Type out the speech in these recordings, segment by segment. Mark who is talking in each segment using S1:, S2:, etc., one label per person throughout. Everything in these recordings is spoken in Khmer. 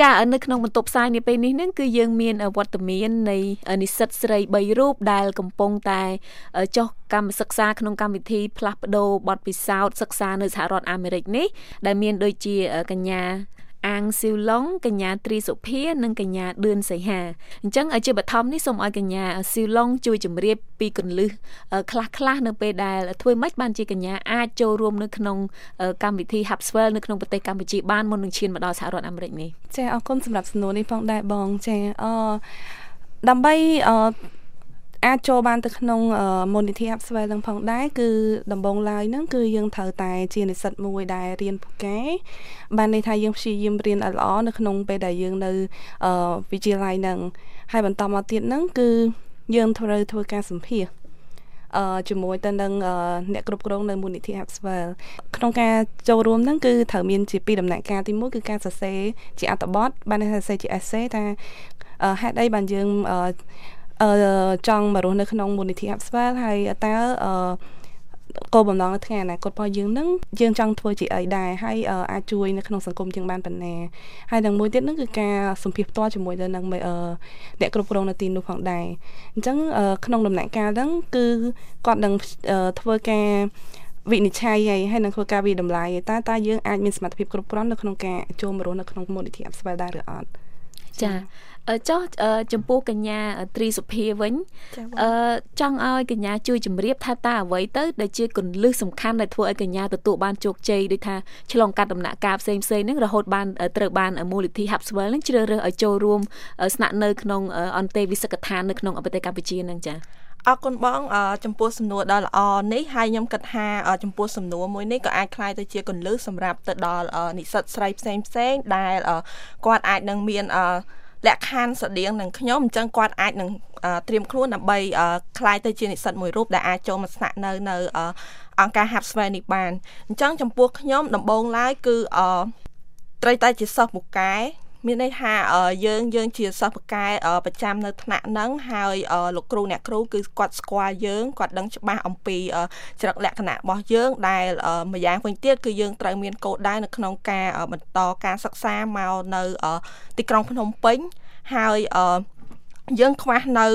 S1: ចានៅក្នុងបន្ទប់ផ្សាយនាពេលនេះនឹងគឺយើងមានវត្តមាននៃនិស្សិតស្រី3រូបដែលកំពុងតែចុះកម្មសិក្សាក្នុងកម្មវិធីផ្លាស់ប្ដូរបទពិសោធន៍សិក្សានៅសហរដ្ឋអាមេរិកនេះដែលមានដូចជាកញ្ញា អាងស៊ីវឡុងកញ្ញាត្រីសុភា និងកញ្ញាឌឿនសីហាអញ្ចឹងជាបឋមនេះសូមឲ្យកញ្ញាស៊ីវឡុងជួយជម្រាបពីកលឹះខ្លះខ្លះនៅពេលដែលធ្វើម៉េចបានជាកញ្ញាអាចចូលរួមនៅក្នុងកម្មវិធី Hubswell នៅក្នុងប្រទេសកម្ពុជាបានមុននឹងឈានមកដល់សហរដ្ឋអាមេរិកនេះ
S2: ចាអរគុណសម្រាប់សំណួរនេះផងដែរបងចាអដើម្បីអ អាចចូលបានទៅក្នុង Monity App Swell នឹងផងដែរគឺដំបូងឡើយហ្នឹងគឺយើងត្រូវតែជានិស្សិតមួយដែលរៀនពូកែបានន័យថាយើងព្យាយាមរៀនឲ្យល្អនៅក្នុងពេលដែលយើងនៅវិទ្យាល័យហ្នឹងហើយបន្តមកទៀតហ្នឹងគឺយើងត្រូវធ្វើការសម្ភាសអឺជាមួយទៅនឹងអ្នកគ្រប់គ្រងនៅ Munity Hubswell ក្នុងការចូលរួមហ្នឹងគឺត្រូវមានជាពីរដំណាក់កាលទី1គឺការសរសេរជាអត្ថបទបានសរសេរជា essay ថាហេតុអីបានយើងអឺ ចង់មករស់នៅក្នុងមូលនិធិ Upswell ហើយតើអឺគោលបំណងនៅថ្ងៃអនាគតរបស់យើងនឹងយើងចង់ធ្វើជាអីដែរហើយអាចជួយនៅក្នុងសង្គមយើងបានប៉ុណ្ណាហើយនឹងមួយទៀតនឹងគឺការសម្ភាសផ្ទាល់ជាមួយទៅនឹងអ្នកគ្រប់គ្រងនៅទីនោះផងដែរអញ្ចឹងក្នុងដំណាក់កាលហ្នឹងគឺគាត់នឹងធ្វើការវិនិច្ឆ័យហើយហើយនឹងធ្វើការវិតម្លៃតើតើយើងអាចមានសមត្ថភាពគ្រប់គ្រាន់នៅក្នុងការចូលមករស់នៅក្នុងមូលនិធិ Upswell ដែរឬអត់
S1: ចា ចុះចំពោះកញ្ញាត្រីសុភាវិញអឺចង់ឲ្យកញ្ញាជួយជម្រាបថាតើអ្វីទៅដែលជាគន្លឹះសំខាន់ដែលធ្វើឲ្យកញ្ញាទទួលបានជោគជ័យដូចថាឆ្លងកាត់ដំណាក់កាលផ្សេងផ្សេងហ្នឹងរហូតបានត្រូវបានមូលនិធិ Hubswell ហ្នឹងជ្រើសរើសឲ្យចូលរួមស្នាក់នៅក្នុងអន្តេវិសិកដ្ឋាននៅក្នុងប្រទេសកម្ពុជាហ្នឹងចា៎
S3: អរគុណបងចំពោះសំណួរដ៏ល្អនេះហើយខ្ញុំគិតថាចំពោះសំណួរមួយនេះក៏អាចคล้ายទៅជាកន្លឹះសម្រាប់ទៅដល់និស្សិតស្រីផ្សេងផ្សេងដែលគាត់អាចនឹងមាន លក្ខខណ្ឌស្តៀងនឹងខ្ញុំអញ្ចឹងគាត់អាចនឹងត្រៀមខ្លួនដើម្បីคล้ายទៅជានិស្សិតមួយរូបដែលអាចចូលមកស្នាក់នៅនៅអង្គការ Hubswell នេះបានអញ្ចឹងចំពោះខ្ញុំដំបូងឡើយគឺត្រូវតែជាសិស្សពូកែ មានន័យថាយើងយើងជាសិស្សបកែប្រចាំនៅថ្នាក់ហ្នឹងហើយលោកគ្រូអ្នកគ្រូគឺគាត់ស្គាល់យើងគាត់ដឹងច្បាស់អំពីចរិតលក្ខណៈរបស់យើងដែលម្យ៉ាងវិញទៀតគឺយើងត្រូវមានគោលដៅនៅក្នុងការបន្តការសិក្សាមកនៅទីក្រុងភ្នំពេញហើយយើងខ្វះនៅ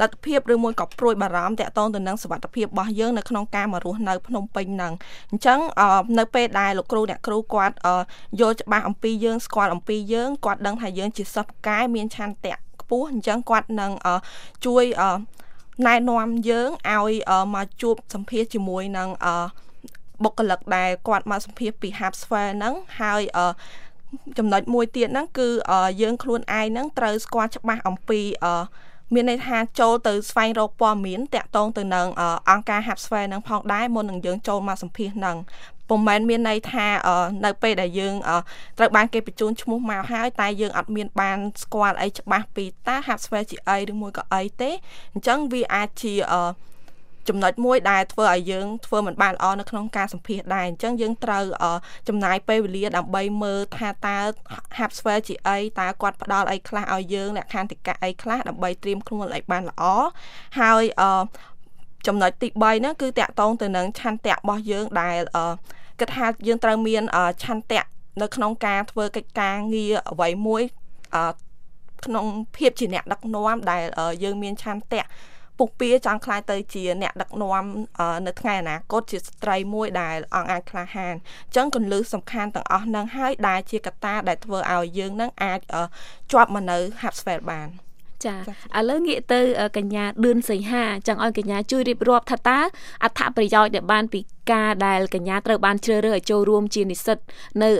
S3: លទ្ធភាពឬមួយក៏ព្រួយបារម្ភតាក់ទងទៅនឹងសុខភាពរបស់យើងនៅក្នុងការមករស់នៅភ្នំពេញហ្នឹងអញ្ចឹងនៅពេលដែលលោកគ្រូអ្នកគ្រូគាត់យល់ច្បាស់អំពីយើងស្គាល់អំពីយើងគាត់ដឹងថាយើងជាសិស្សកែមានឆន្ទៈខ្ពស់អញ្ចឹងគាត់នឹងជួយណែនាំយើងឲ្យមកជួបសម្ភាសជាមួយនឹងបុគ្គលិកដែលគាត់មកសម្ភាសពី Hubsware ហ្នឹងហើយចំណុចមួយទៀតហ្នឹងគឺយើងខ្លួនឯងហ្នឹងត្រូវស្គាល់ច្បាស់អំពី មានន័យថាចូលទៅស្វែងរកព័ត៌មានតាក់ទងទៅនឹងអង្គការ Hubsware នឹងផងដែរមុននឹងយើងចូលមកសម្ភាសនឹងពុំមែនមានន័យថានៅពេលដែលយើងត្រូវបានគេបញ្ជូនឈ្មោះមកហើយតែយើងអត់មានបានស្គាល់អីច្បាស់ពីតើ Hubsware ជាអីឬមួយក៏អីទេអញ្ចឹងវាអាចជា ចំណុចមួយដែលធ្វើឲ្យយើងធ្វើមិនបានល្អនៅក្នុងការសម្ភាសដែរអញ្ចឹងយើងត្រូវចំណាយពេលវេលាដើម្បីមើលថាតើ Hubsware ជាអីតើគាត់ផ្ដល់អីខ្លះឲ្យយើងលក្ខន្តិកៈអីខ្លះដើម្បីត្រៀមខ្លួនឲ្យបានល្អហើយចំណុចទី3ហ្នឹងគឺតាក់ទងទៅនឹងឆន្ទៈរបស់យើងដែលគិតថាយើងត្រូវមានឆន្ទៈនៅក្នុងការធ្វើកិច្ចការងារអ្វីមួយក្នុងភាពជាអ្នកដឹកនាំដែលយើងមានឆន្ទៈ ពុះពៀចង់ខ្លាយទៅជាអ្នកដឹកនាំនៅថ្ងៃអនាគតជាស្ត្រីមួយដែលអង្គអាចក្លាហានអញ្ចឹងកលឹះសំខាន់ទាំងអស់នឹងហើយដែលជាកត្តាដែលធ្វើឲ្យយើងនឹងអាចជាប់មកនៅ Hubsfeld បាន
S1: ចាឥឡូវងាកទៅកញ្ញាឌឿនសីហាចង់ឲ្យកញ្ញាជួយរៀបរាប់ថាតើអត្ថប្រយោជន៍ដែលបានពីការដែលកញ្ញាត្រូវបានជ្រើសរើសឲ្យចូលរួមជានិស្សិតនៅ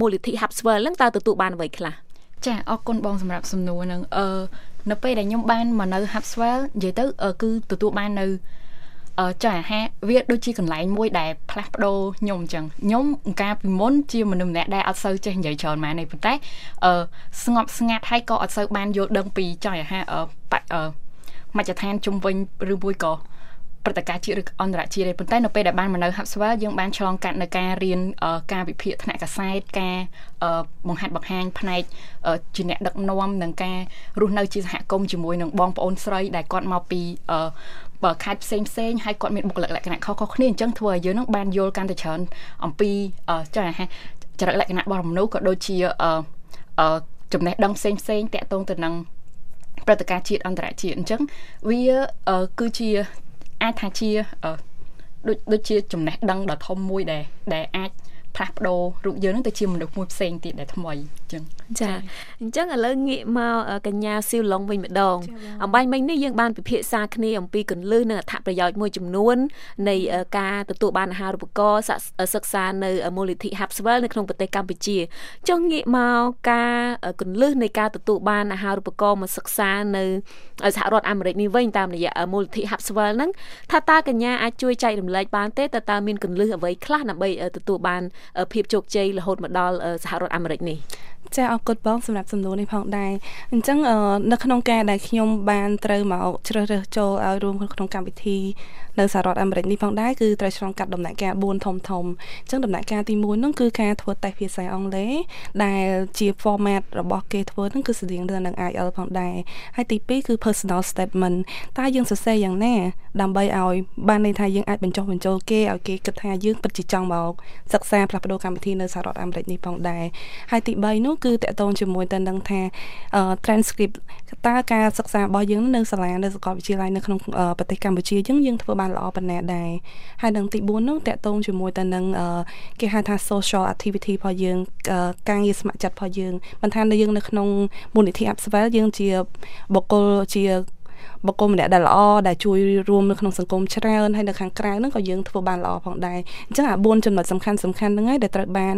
S1: មូលនិធិ Hubswell ហ្នឹងតើទទួលបានអ្វីខ្លះ
S4: ចាអរគុណបងសម្រាប់សំណួរហ្នឹងអឺ នៅពេលដែលខ្ញុំបានមកនៅ Hubswell និយាយទៅគឺទទួលបាននៅអឺចាហាវាដូចជាកន្លែងមួយដែលផ្លាស់ប្ដូរខ្ញុំអញ្ចឹងខ្ញុំកាលពីមុនជាមនុស្សម្នាក់ដែលអត់សូវចេះនិយាយច្រើនម៉ែនេះប៉ុន្តែអឺស្ងប់ស្ងាត់ហើយក៏អត់សូវបានយល់ដឹងពីចាហាអឺមជ្ឈដ្ឋានជុំវិញឬមួយក៏ ព្រឹត្តិការណ៍ជាតិឬអន្តរជាតិទេប៉ុន្តែនៅពេលដែលបានមកនៅ Hubswell យើងបានឆ្លងកាត់នៅការរៀនការវិភាគថ្នាក់កសែតការបង្ហាត់បង្ហាញផ្នែកជាអ្នកដឹកនាំនិងការរស់នៅជាសហគមន៍ជាមួយនឹងបងប្អូនស្រីដែលគាត់មកពីបើខេត្តផ្សេងផ្សេងហើយគាត់មានបុគ្គលិកលក្ខណៈខុសៗគ្នាអញ្ចឹងធ្វើឲ្យយើងនឹងបានយល់កាន់តែច្រើនអំពីចាចរិតលក្ខណៈរបស់មនុស្សក៏ដូចជាអឺចំណេះដឹងផ្សេងផ្សេងតាក់ទងទៅនឹងព្រឹត្តិការណ៍ជាតិអន្តរជាតិអញ្ចឹងវាគឺជា អាចថាជាដូចដូចជាចំណេះដឹងដ៏ធំមួយដែលដែលអាច ផ្លាស់ប្ដូររូបយើងនឹងទៅជាមនុស្សមួយផ្សេងទៀតដែលថ្មីអញ្ចឹង
S1: ចាអញ្ចឹងឥឡូវងាកមកកញ្ញាស៊ីវឡុងវិញម្ដងអំបញ្ញមិញនេះយើងបានពិភាក្សាគ្នាអំពីកន្លឹះនិងអត្ថប្រយោជន៍មួយចំនួននៃការទទួលបានអាហារូបករណ៍សិក្សានៅមូលនិធិ Hubswell នៅក្នុងប្រទេសកម្ពុជាចុះងាកមកការកន្លឹះនៃការទទួលបានអាហារូបករណ៍មកសិក្សានៅសហរដ្ឋអាមេរិកនេះវិញតាមរយៈមូលនិធិ Hubswell ហ្នឹងថាតើកញ្ញាអាចជួយចែករំលែកបានទេតើតើមានកន្លឹះអ្វីខ្លះដើម្បីទទួលបានភាពជោគជ័យរហូតមកដល់សហរដ្ឋអាមេរិកនេះ
S2: ចាអរគុណបងសម្រាប់សំណួរនេះផងដែរអញ្ចឹងនៅក្នុងការដែលខ្ញុំបានត្រូវមកជ្រើសរើសចូលឲ្យរួមក្នុងកម្មវិធីនៅសហរដ្ឋអាមេរិកនេះផងដែរគឺត្រូវឆ្លងកាត់ដំណាក់កាល4ធំធំអញ្ចឹងដំណាក់កាលទី1នោះគឺការធ្វើតេស្តភាសាអង់គ្លេសដែលជា format របស់គេធ្វើនោះគឺស្តៀងទៅនឹង IELTS ផងដែរហើយទី2គឺ personal statement តើយើងសរសេរយ៉ាងណា ដើម្បីឲ្យបានន័យថាយើងអាចបញ្ចុះបញ្ចូលគេឲ្យគេគិតថាយើងពិតជាចង់មកសិក្សាផ្លាស់ប្ដូរកម្មវិធីនៅសហរដ្ឋអាមេរិកនេះផងដែរហើយទី3នោះគឺតកតងជាមួយទៅនឹងថា transcript តើការសិក្សារបស់យើងនៅសាលានៅសាកលវិទ្យាល័យនៅក្នុងប្រទេសកម្ពុជាយើងយើងធ្វើបានល្អប៉ុណ្ណាដែរហើយនឹងទី4នោះតកតងជាមួយទៅនឹងគេហៅថា social activity របស់យើងការងារស្ម័គ្រចិត្តរបស់យើងមិនថានៅយើងនៅក្នុងមូលនិធិ Upswell យើងជាបុគ្គលជា បុគ្គលម្នាក់ដែលល្អដែលជួយរួមនៅក្នុងសង្គមច្រើនហើយនៅខាងក្រៅហ្នឹងក៏យើងធ្វើបានល្អផងដែរអញ្ចឹងអា4ចំណុចសំខាន់សំខាន់ហ្នឹងហើយដែលត្រូវបាន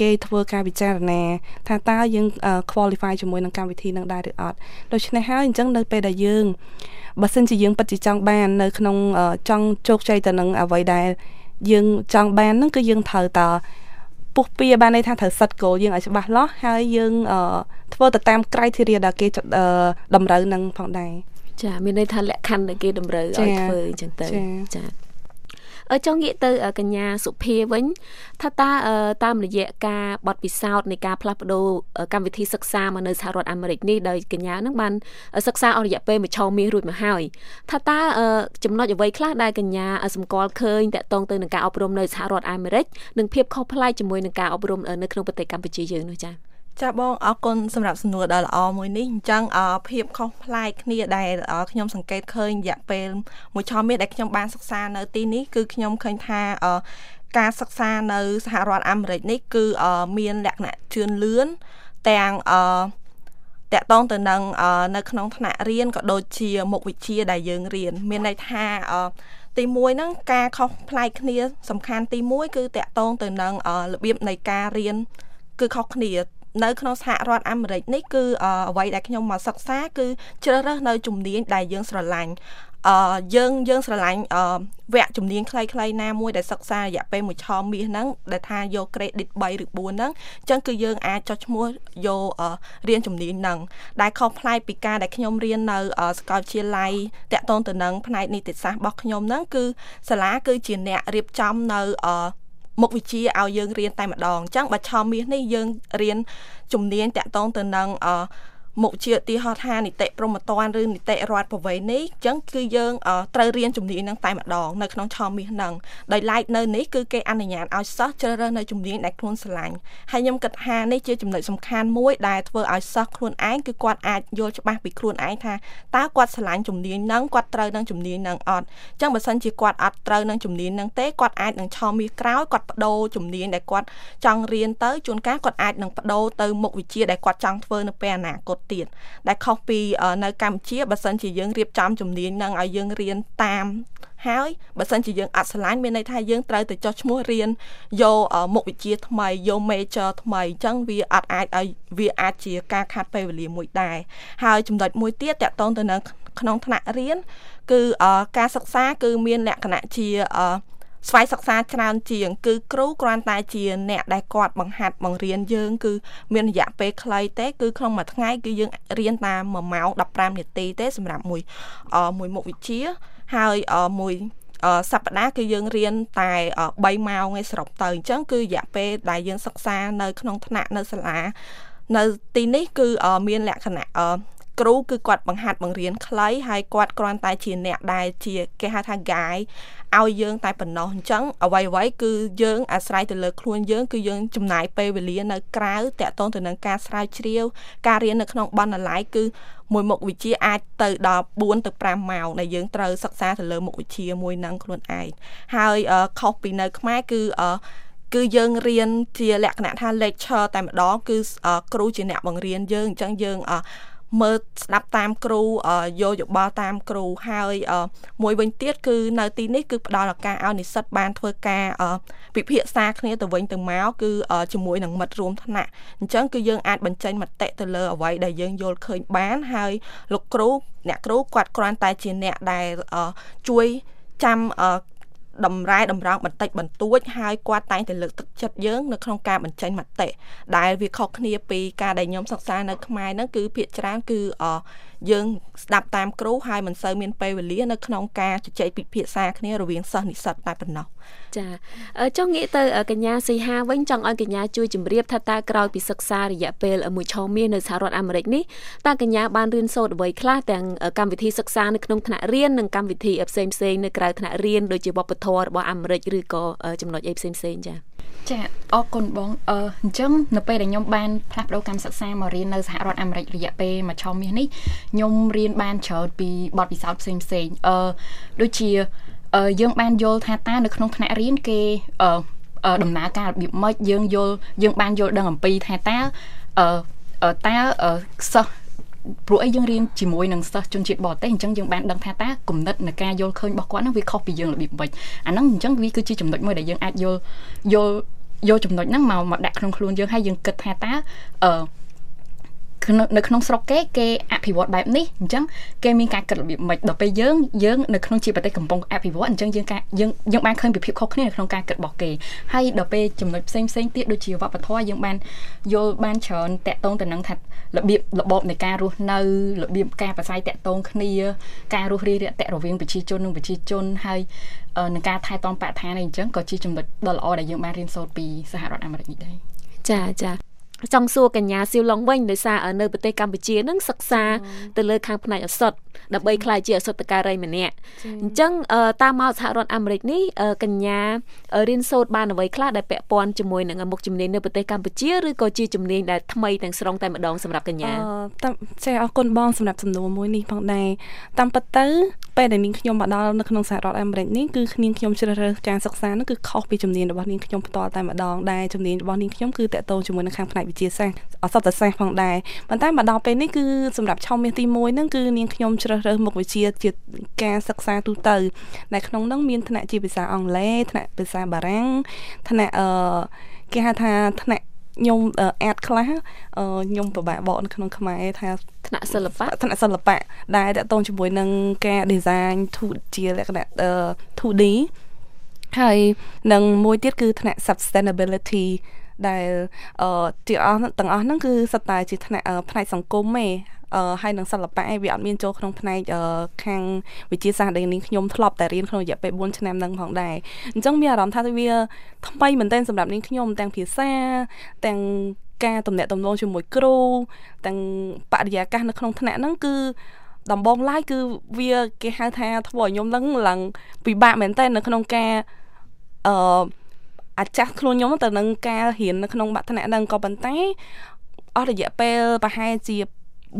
S2: គេធ្វើការពិចារណា ថាតើយើង qualify ជាមួយនឹងកម្មវិធីនឹងដែរឬអត់ដូច្នេះហើយអញ្ចឹងនៅពេលដែលយើងបើសិនជាយើងពិតជាចង់បាននៅក្នុងចង់ជោគជ័យទៅនឹងអ្វីដែលយើងចង់បានហ្នឹងគឺយើងត្រូវតពុះពៀបានន័យថាត្រូវសិតគោលយើងឲ្យច្បាស់លាស់ហើយយើងធ្វើទៅតាម criteria ដែលគេតម្រូវនឹងផងដែរ
S1: ចាមានន័យថាលក្ខខណ្ឌដែលគេតម្រូវឲ្យធ្វើអញ្ចឹងទៅចាអឺចង់ងាកទៅកញ្ញាសុភាវិញថាតើតាមរយៈការបទពិសោធន៍នៃការផ្លាស់ប្ដូរកម្មវិធីសិក្សាមកនៅសហរដ្ឋអាមេរិកនេះដោយកញ្ញានឹងបានសិក្សាអស់រយៈពេលមួយឆមាសរួចមកហើយថាតើចំណុចអ្វីខ្លះដែលកញ្ញាសម្គាល់ឃើញតកតងទៅនឹងការអប់រំនៅសហរដ្ឋអាមេរិកនិងភាពខុសប្លែកជាមួយនឹងការអប់រំនៅក្នុងប្រទេសកម្ពុជាយើងនោះចា៎
S3: ចាបងអរគុណសម្រាប់សំណួរដ៏ល្អមួយនេះអញ្ចឹងភាពខុសប្លែកគ្នាដែលខ្ញុំសង្កេតឃើញរយៈពេលមួយឆមាសដែលខ្ញុំបានសិក្សានៅទីនេះគឺខ្ញុំឃើញថាការសិក្សានៅសហរដ្ឋអាមេរិកនេះគឺមានលក្ខណៈជឿនលឿនទាំងអតកតងទៅនឹងនៅក្នុងថ្នាក់រៀនក៏ដូចជាមុខវិជ្ជាដែលយើងរៀនមានន័យថាទី1ហ្នឹងការខុសប្លែកគ្នាសំខាន់ទី1គឺតកតងទៅនឹងរបៀបនៃការរៀនគឺខុសគ្នា នៅក្នុងសហរដ្ឋអាមេរិកនេះគឺអ្វីដែលខ្ញុំមកសិក្សាគឺជ្រើសរើសនៅជំនាញដែលយើងស្រឡាញ់អឺយើងយើងស្រឡាញ់អឺវគ្គជំនាញខ្លីៗណាមួយដែលសិក្សារយៈពេលមួយឆមាសហ្នឹងដែលថាយក credit 3ឬ4ហ្នឹងអញ្ចឹងគឺយើងអាចចុះឈ្មោះយករៀនជំនាញហ្នឹងដែលខុសប្លែកពីការដែលខ្ញុំរៀននៅសាកលវិទ្យាល័យតាក់ទងទៅនឹងផ្នែកនីតិសាស្ត្ររបស់ខ្ញុំហ្នឹងគឺសាលាគឺជាអ្នករៀបចំនៅអឺ មុខវិជ្ជាឲ្យយើងរៀនតែម្ដងអញ្ចឹងបើឆមាសនេះយើងរៀនជំនាញតាក់ទងទៅនឹងអឺ មុខជាឧទាហរណ៍ថានីតិព្រហ្មទណ្ឌឬនីតិរដ្ឋប្រវេណីអញ្ចឹងគឺយើងត្រូវរៀនជំនាញហ្នឹងតែម្ដងនៅក្នុងឆមាសហ្នឹងដោយឡែកនៅនេះគឺគេអនុញ្ញាតឲ្យសិស្សជ្រើសរើសនៅជំនាញដែលខ្លួនស្រឡាញ់ហើយខ្ញុំគិតថានេះជាចំណុចសំខាន់មួយដែលធ្វើឲ្យសិស្សខ្លួនឯងគឺគាត់អាចយល់ច្បាស់ពីខ្លួនឯងថាតើគាត់ស្រឡាញ់ជំនាញហ្នឹងគាត់ត្រូវនឹងជំនាញហ្នឹងអត់អញ្ចឹងបើសិនជាគាត់អត់ត្រូវនឹងជំនាញហ្នឹងទេគាត់អាចនឹងឆមាសក្រោយគាត់បដូរជំនាញដែលគាត់ចង់រៀនទៅជួនកាលគាត់អាចនឹងបដូរទៅមុខវិជ្ជាដែលគាត់ចង់ធ្វើនៅពេលអនាគតទៀតដែលខុសពីនៅកម្ពុជាបើសិនជាយើងរៀបចំជំនាញនឹងឲ្យយើងរៀនតាមហើយបើសិនជាយើងអត់ឆ្លាញ់មានន័យថាយើងត្រូវទៅចុះឈ្មោះរៀនយកមុខវិជ្ជាថ្មីយក major ថ្មីអញ្ចឹងវាអត់អាចឲ្យវាអាចជាការខាត់ពេលវេលាមួយដែរហើយចំណុចមួយទៀតតកតងទៅនឹងក្នុងថ្នាក់រៀនគឺការសិក្សាគឺមានលក្ខណៈជា ស្វ័យសិក្សាច្រើនជាង គឺគ្រូគ្រាន់តែជាអ្នកដែលគាត់បង្ហាត់បង្រៀនយើង គឺមានរយៈពេលខ្លីទេគឺក្នុងមួយថ្ងៃគឺយើងរៀនតាម1ម៉ោង15នាទីទេសម្រាប់មួយមួយមុខវិជ្ជាហើយមួយសប្តាហ៍គឺយើងរៀនតែ3ម៉ោងឯសរុបទៅអញ្ចឹងគឺរយៈពេលដែលយើងសិក្សានៅក្នុងថ្នាក់នៅសាលានៅទីនេះគឺមានលក្ខណៈ គ្រូគឺគាត់បង្ហាត់បង្រៀនខ្លីហើយគាត់គ្រាន់តែជាអ្នកដែលជាគេហៅថា guide ឲ្យយើងតែប៉ុណ្ណោះអញ្ចឹងអ្វីអ្វីគឺយើងអាស្រ័យទៅលើខ្លួនយើងគឺយើងចំណាយពេលវេលានៅក្រៅតាក់ទងទៅនឹងការស្រាវជ្រាវ ការរៀននៅក្នុងបណ្ណាល័យគឺមួយមុខវិជ្ជាអាចទៅដល់4ទៅ5ម៉ោងដែលយើងត្រូវសិក្សាទៅលើមុខវិជ្ជាមួយនឹងខ្លួនឯងហើយខុសពីនៅខ្មែរគឺគឺយើងរៀនជាលក្ខណៈថា lecture តែម្ដងគឺគ្រូជាអ្នកបង្រៀនយើងអញ្ចឹងយើង មើលស្ដាប់តាមគ្រូយកយោបល់តាមគ្រូហើយមួយវិញទៀតគឺនៅទីនេះគឺផ្ដល់ឱកាសឲ្យនិស្សិតបានធ្វើការពិភាក្សាគ្នាទៅវិញទៅមកគឺជាមួយនឹងមិត្តរួមថ្នាក់អញ្ចឹងគឺយើងអាចបញ្ចេញមតិទៅលើអ្វីដែលយើងយល់ឃើញបានហើយលោកគ្រូអ្នកគ្រូគាត់គ្រាន់តែជាអ្នកដែលជួយចាំ តម្រែតម្រង់បន្តិចបន្តួចហើយគាត់តែងតែលើកទឹកចិត្តយើងនៅក្នុងការបញ្ចេញមតិដែលវាខុសគ្នាពីការដែលខ្ញុំសិក្សានៅខ្មែរហ្នឹងគឺភាគច្រើនគឺអ យើងស្ដាប់តាមគ្រូហើយមិនសូវមានពេលវេលានៅក្នុងការជជែកពិភាក្សាគ្នារវាងសិស្សនិស្សិតតែប៉ុណ្ណោះ
S1: ចាចង់ងាកទៅកញ្ញាសីហាវិញចង់ឲ្យកញ្ញាជួយជម្រាបថាតើក្រោយពីសិក្សារយៈពេលមួយឆមាសនៅសហរដ្ឋអាមេរិកនេះតើកញ្ញាបានរៀនសូត្រអ្វីខ្លះទាំងកម្មវិធីសិក្សានៅក្នុងថ្នាក់រៀននិងកម្មវិធីផ្សេងផ្សេងនៅក្រៅថ្នាក់រៀនដូចជាវប្បធម៌របស់អាមេរិកឬក៏ចំណុចអីផ្សេងផ្សេងចា
S4: ចាអរគុណបងអឺអញ្ចឹងនៅពេលដែលខ្ញុំបានផ្លាស់ប្ដូរកម្មសិក្សាមករៀននៅសហរដ្ឋអាមេរិករយៈពេលមួយឆមាសនេះខ្ញុំរៀនបានច្រើនពីបទពិសោធន៍ផ្សេងផ្សេងអឺដូចជាយើងបានយល់ថាតើនៅក្នុងថ្នាក់រៀនគេដំណើរការរបៀបម៉េចយើងយល់យើងបានយល់ដឹងអំពីថាតើអឺតើសិស្សព្រោះអីយើងរៀនជាមួយនឹងសិស្សជនជាតិបរទេសអញ្ចឹងយើងបានដឹងថាតើគំនិតនៃការយល់ឃើញរបស់គាត់ហ្នឹងវាខុសពីយើងរបៀបម៉េចអាហ្នឹងអញ្ចឹងវាគឺជាចំណុចមួយដែលយើងអាចយល់យល់ យកចំណុចហ្នឹងមកមកដាក់ក្នុងខ្លួនយើងហើយយើងគិតថាតើអឺ នៅក្នុងស្រុកគេគេអភិវឌ្ឍបែបនេះអញ្ចឹងគេមានការគិតរបៀបម៉េចដល់ពេលយើងយើងនៅក្នុងជាប្រទេសកំពុងអភិវឌ្ឍអញ្ចឹងយើងការយើងយើងបានឃើញពីភាពខុសគ្នានៅក្នុងការគិតរបស់គេហើយដល់ពេលចំណុចផ្សេងផ្សេងទៀតដូចជាវប្បធម៌យើងបានយល់បានច្រើនតាក់ទងទៅនឹងថារបៀបរបបនៃការរស់នៅរបៀបការប្រស័យតាក់ទងគ្នាការរស់រាយរាក់ទាក់រវាងប្រជាជននិងប្រជាជនហើយនឹងការថែទាំបរិស្ថានអីអញ្ចឹងក៏ជាចំណុចដ៏ល្អដែលយើងបានរៀនសូត្រពីសហរដ្ឋអាមេរិកនេះដែរ
S1: ចាចា ចង់សួរកញ្ញាសៀវឡុងវិញដោយសារនៅប្រទេសកម្ពុជានឹងសិក្សាទៅលើខាងផ្នែកអសុទ្ធដើម្បីក្លាយជាអសុទ្ធការីម្នាក់អញ្ចឹងតាមមកសហរដ្ឋអាមេរិកនេះកញ្ញារៀនសូត្របានអ្វីខ្លះដែលពាក់ព័ន្ធជាមួយនឹងមុខជំនាញនៅប្រទេសកម្ពុជាឬក៏ជាជំនាញដែលថ្មីទាំងស្រុងតែម្ដងសម្រាប់កញ្ញា
S2: តាមចេះអរគុណបងសម្រាប់សំណួរមួយនេះផងដែរតាមពិតទៅ ពេលដែលនាងខ្ញុំមកដល់នៅក្នុងសហរដ្ឋអាមេរិកនេះគឺនាងខ្ញុំជ្រើសរើសការសិក្សានោះគឺខុសពីជំនាញរបស់នាងខ្ញុំផ្ទាល់តែម្ដងដែរជំនាញរបស់នាងខ្ញុំគឺតកតងជាមួយនឹងខាងផ្នែកវិទ្យាសាស្ត្រអសតសាស្ត្រផងដែរប៉ុន្តែមកដល់ពេលនេះគឺសម្រាប់ឆមាសទី1ហ្នឹងគឺនាងខ្ញុំជ្រើសរើសមុខវិជ្ជាជាការសិក្សាទូទៅដែលក្នុងហ្នឹងមានថ្នាក់ជាភាសាអង់គ្លេសថ្នាក់ភាសាបារាំងថ្នាក់អឺគេហៅថាថ្នាក់ ខ្ញុំអាតខ្លះខ្ញុំពិបាកបកនៅក្នុងខ្មែរថា
S1: ថ្នាក់សិល្បៈ
S2: ថ្នាក់សិល្បៈដែលតកតងជាមួយនឹងការ design ជាលក្ខណៈ 2D ហើយនឹងមួយទៀតគឺថ្នាក់ sustainability ដែលអឺទាំងអស់ទាំងអស់ហ្នឹងគឺសិតតែជាផ្នែកផ្នែកសង្គមទេអឺ ហើយនឹងសិល្បៈឯងវាអត់មានចូលក្នុងផ្នែកខាងវិទ្យាសាស្ត្រដែលនាងខ្ញុំធ្លាប់តែរៀនក្នុងរយៈពេល4ឆ្នាំហ្នឹងផងដែរអញ្ចឹងមានអារម្មណ៍ថាវាថ្មីមែនទែនសម្រាប់នាងខ្ញុំទាំងភាសាទាំងការតំណាក់តំណងជាមួយគ្រូទាំងបរិយាកាសនៅក្នុងថ្នាក់ហ្នឹងគឺដំបងឡាយគឺវាគេហៅថាធ្វើឲ្យខ្ញុំនឹងឡើងពិបាកមែនតើនៅក្នុងការអឺអាចាស់ខ្លួនខ្ញុំទៅនឹងការរៀននៅក្នុងបឋមហ្នឹងក៏ប៉ុន្តែអស់រយៈពេលប្រហែលជា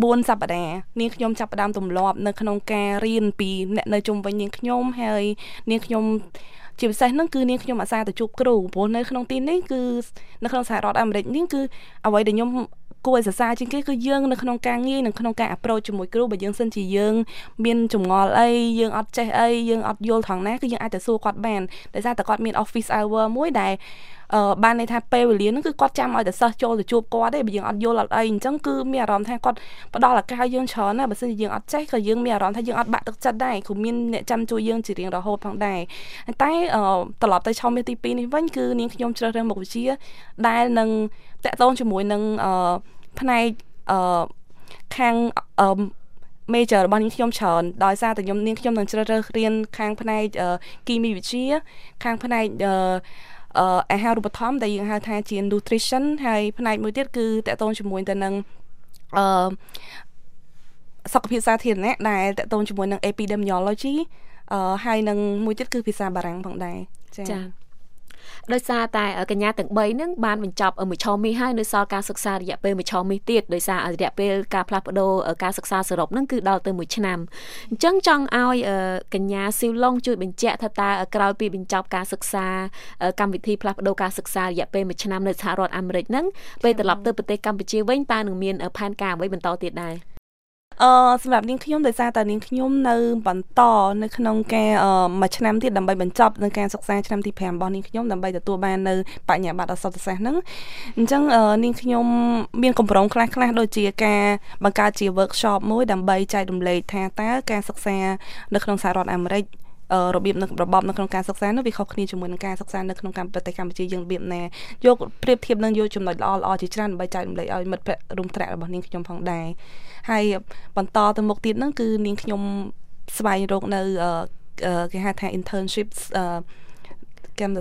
S2: 4សប្តាហ៍នាងខ្ញុំចាប់ផ្ដើមទម្លាប់នៅក្នុងការរៀនពីអ្នកនៅជុំវិញនាងខ្ញុំហើយនាងខ្ញុំជាពិសេសហ្នឹងគឺនាងខ្ញុំអាសាទៅជួបគ្រូព្រោះនៅក្នុងទីនេះគឺនៅក្នុងសហរដ្ឋអាមេរិកនេះគឺអ្វីដែលខ្ញុំគួរឲ្យសរសើរជាងគេគឺយើងនៅក្នុងការងារនិងក្នុងការ approach ជាមួយគ្រូបើយើងសិនជាយើង មានចម្ងល់អីយើងអត់ចេះអីយើងអត់យល់ថងណាគឺយើងអាចទៅសួរគាត់បានដោយសារតែគាត់មាន office hour មួយដែលអឺបានន័យថាពេលវេលាហ្នឹងគឺគាត់ចាំឲ្យតែសិស្សចូលទៅជួបគាត់ទេបើយើងអត់យល់អត់អីអញ្ចឹងគឺមានអារម្មណ៍ថាគាត់ផ្ដល់ឱកាសឲ្យយើងច្រើនណាបើមិនជាយើងអត់ចេះក៏យើងមានអារម្មណ៍ថាយើងអត់បាក់ទឹកចិត្តដែរគ្រូមានអ្នកចាំជួយយើងជារៀងរហូតផងដែរតែត្រឡប់ទៅឆមាសទី2នេះវិញគឺនាងខ្ញុំជ្រើសរើសមុខវិជ្ជាដែលនឹងតកតងជាមួយនឹងអឺផ្នែកអឺខាងអឺ major របស់នាងខ្ញុំច្រើនដោយសារតែខ្ញុំនាងខ្ញុំនឹងជ្រើសរើសរៀនខាងផ្នែកគីមីវិទ្យាខាងផ្នែក អឺអាហារូបត្ថម្ភដែលយើងហៅថាជា nutrition ហើយផ្នែកមួយទៀតគឺតកតងជាមួយទៅនឹងអឺសុខភាពសាធារណៈដែលតកតងជាមួយនឹង epidemiology អឺហើយនឹងមួយទៀតគឺភាសាបារាំងផងដែរ
S1: ចាចា ដោយសារតែកញ្ញាទាំង3ហ្នឹងបានបញ្ចប់មួយឆមាសហើយនៅសល់ការសិក្សារយៈពេលមួយឆមាសទៀតដោយសាររយៈពេលការផ្លាស់ប្ដូរការសិក្សាសរុបហ្នឹងគឺដល់ទៅមួយឆ្នាំអញ្ចឹងចង់ឲ្យកញ្ញាស៊ីវឡុងជួយបញ្ជាក់ថាតើក្រោយពីបញ្ចប់ការសិក្សាកម្មវិធីផ្លាស់ប្ដូរការសិក្សារយៈពេលមួយឆ្នាំនៅសហរដ្ឋអាមេរិកហ្នឹងពេលត្រឡប់ទៅប្រទេសកម្ពុជាវិញតើនឹងមានផែនការអ្វីបន្តទៀតដែរ
S2: អឺសម្រាប់នាងខ្ញុំដោយសារតែនាងខ្ញុំនៅបន្តនៅក្នុងការមួយឆ្នាំទៀតដើម្បីបញ្ចប់នៅការសិក្សាឆ្នាំទី5របស់នាងខ្ញុំដើម្បីទទួលបាននៅបញ្ញាបត្រអសតសាស្ត្រហ្នឹងអញ្ចឹងនាងខ្ញុំមានកម្រងខ្លះខ្លះដូចជាការបង្កើតជា workshop មួយដើម្បីចែករំលែកថាតើការសិក្សានៅក្នុងសហរដ្ឋអាមេរិក របៀបនៅរបបនៅក្នុងការសិក្សានោះវាខុសគ្នាជាមួយនឹងការសិក្សានៅក្នុងប្រទេសកម្ពុជាយើងរបៀបណាយកប្រៀបធៀបនឹងយកចំណុចល្អល្អជាច្រើនដើម្បីចែករំលែកឲ្យមិត្តភ័ក្តិរួមថ្នាក់របស់នាងខ្ញុំផងដែរហើយបន្តទៅមុខទៀតហ្នឹងគឺនាងខ្ញុំស្វែងរកនៅគេហៅថា internships កម្ម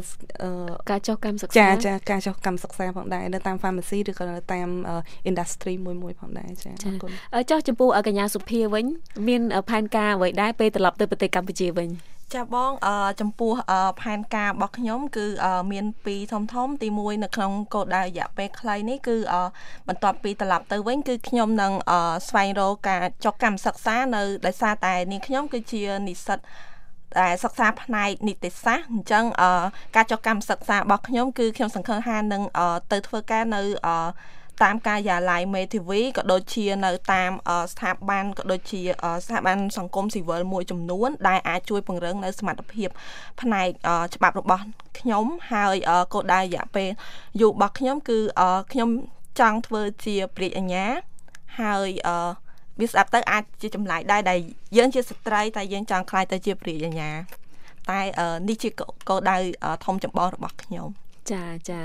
S1: ការចុះកម្មសិក្សា
S2: ចាចាការចុះកម្មសិក្សាផងដែរនៅតាម pharmacy ឬក៏នៅតាម industry មួយមួយផងដែរចា
S1: អរគុណចុះចំពោះកញ្ញាសុភាវិញ មានផែនការអ្វីដែរពេលត្រឡប់ទៅប្រទេសកម្ពុជាវិញ
S3: ចាបងអឺចំពោះផែនការរបស់ខ្ញុំ គឺមានពីរធំធំ ទី1នៅក្នុងគោលដៅរយៈពេលខ្លីនេះគឺបន្ទាប់ពីត្រឡប់ទៅវិញគឺខ្ញុំនឹងស្វែងរកការចុះកម្មសិក្សានៅដោយសារតែនាងខ្ញុំគឺជានិស្សិតដែលសិក្សាផ្នែកនីតិសាស្ត្រអញ្ចឹងការចុះកម្មសិក្សារបស់ខ្ញុំគឺខ្ញុំសង្ឃឹមថានឹងទៅធ្វើការនៅ តាមការិយាល័យមេធាវីក៏ដូចជានៅតាមស្ថាប័នក៏ដូចជាស្ថាប័នសង្គមស៊ីវិលមួយចំនួន ដែលអាចជួយពង្រឹងនៅសមត្ថភាព ផ្នែកច្បាប់របស់ខ្ញុំហើយគោលដៅរយៈពេលយូររបស់ខ្ញុំគឺខ្ញុំចង់ធ្វើជាព្រះអញ្ញាហើយវាស្ដាប់ទៅអាចជាចម្លែកដែរដែលយើងជាស្ត្រីតែយើងចង់ខ្លាយទៅជាព្រះអញ្ញាតែនេះជាគោលដៅធំចម្បងរបស់ខ្ញុំ
S1: ចាចា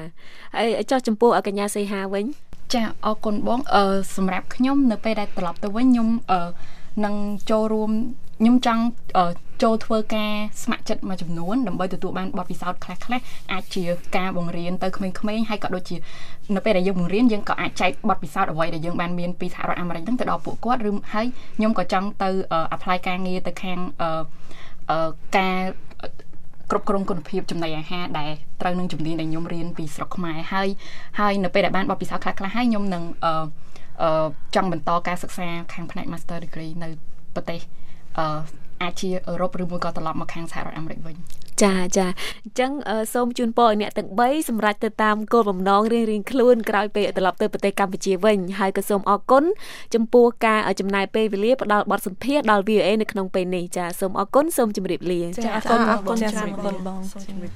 S1: ហើយចោះចំពោះកញ្ញាសីហាវិញ
S4: ចាអរគុណបងអឺសម្រាប់ខ្ញុំនៅពេលដែលត្រឡប់ទៅវិញខ្ញុំអឺនឹងចូលរួមខ្ញុំចង់ចូលធ្វើការស្ម័គ្រចិត្តមួយចំនួនដើម្បីទទួលបានបទពិសោធន៍ខ្លះៗអាចជាការបង្រៀនទៅក្មេងៗហើយក៏ដូចជានៅពេលដែលយើងបង្រៀនយើងក៏អាចចែកបទពិសោធន៍អ្វីដែលយើងបានមានពីសហរដ្ឋអាមេរិកហ្នឹងទៅដល់ពួកគាត់ឬហើយខ្ញុំក៏ចង់ទៅ apply ការងារទៅខាងការ គ្រប់គ្រងគុណភាពចំណីអាហារដែលត្រូវនឹងជំនាញដែលខ្ញុំរៀនពីស្រុកខ្មែរហើយហើយនៅពេលដែលបានបទពិសោធន៍ខ្លះៗហើយខ្ញុំនឹងអឺអឺចង់បន្តការសិក្សាខាងផ្នែក Master Degree នៅប្រទេសអឺអាចជាអឺរ៉ុបឬមួយក៏ត្រឡប់មកខាងសហរដ្ឋអាមេរិកវិញ
S1: ចាចាអញ្ចឹងសូមជូនពរឲ្យអ្នកទាំង3សម្រេចទៅតាមគោលបំណងរៀងៗខ្លួនក្រោយពេលត្រឡប់ទៅប្រទេសកម្ពុជាវិញហើយក៏សូមអរគុណចំពោះការចំណាយពេលវេលាផ្ដល់បទសម្ភាសន៍ដល់ VOA នៅក្នុងពេលនេះចាសូមអរគុណសូមជម្រាបលា
S3: ចាអរគុណអរគុណច្រើនបងសូមជម្រាប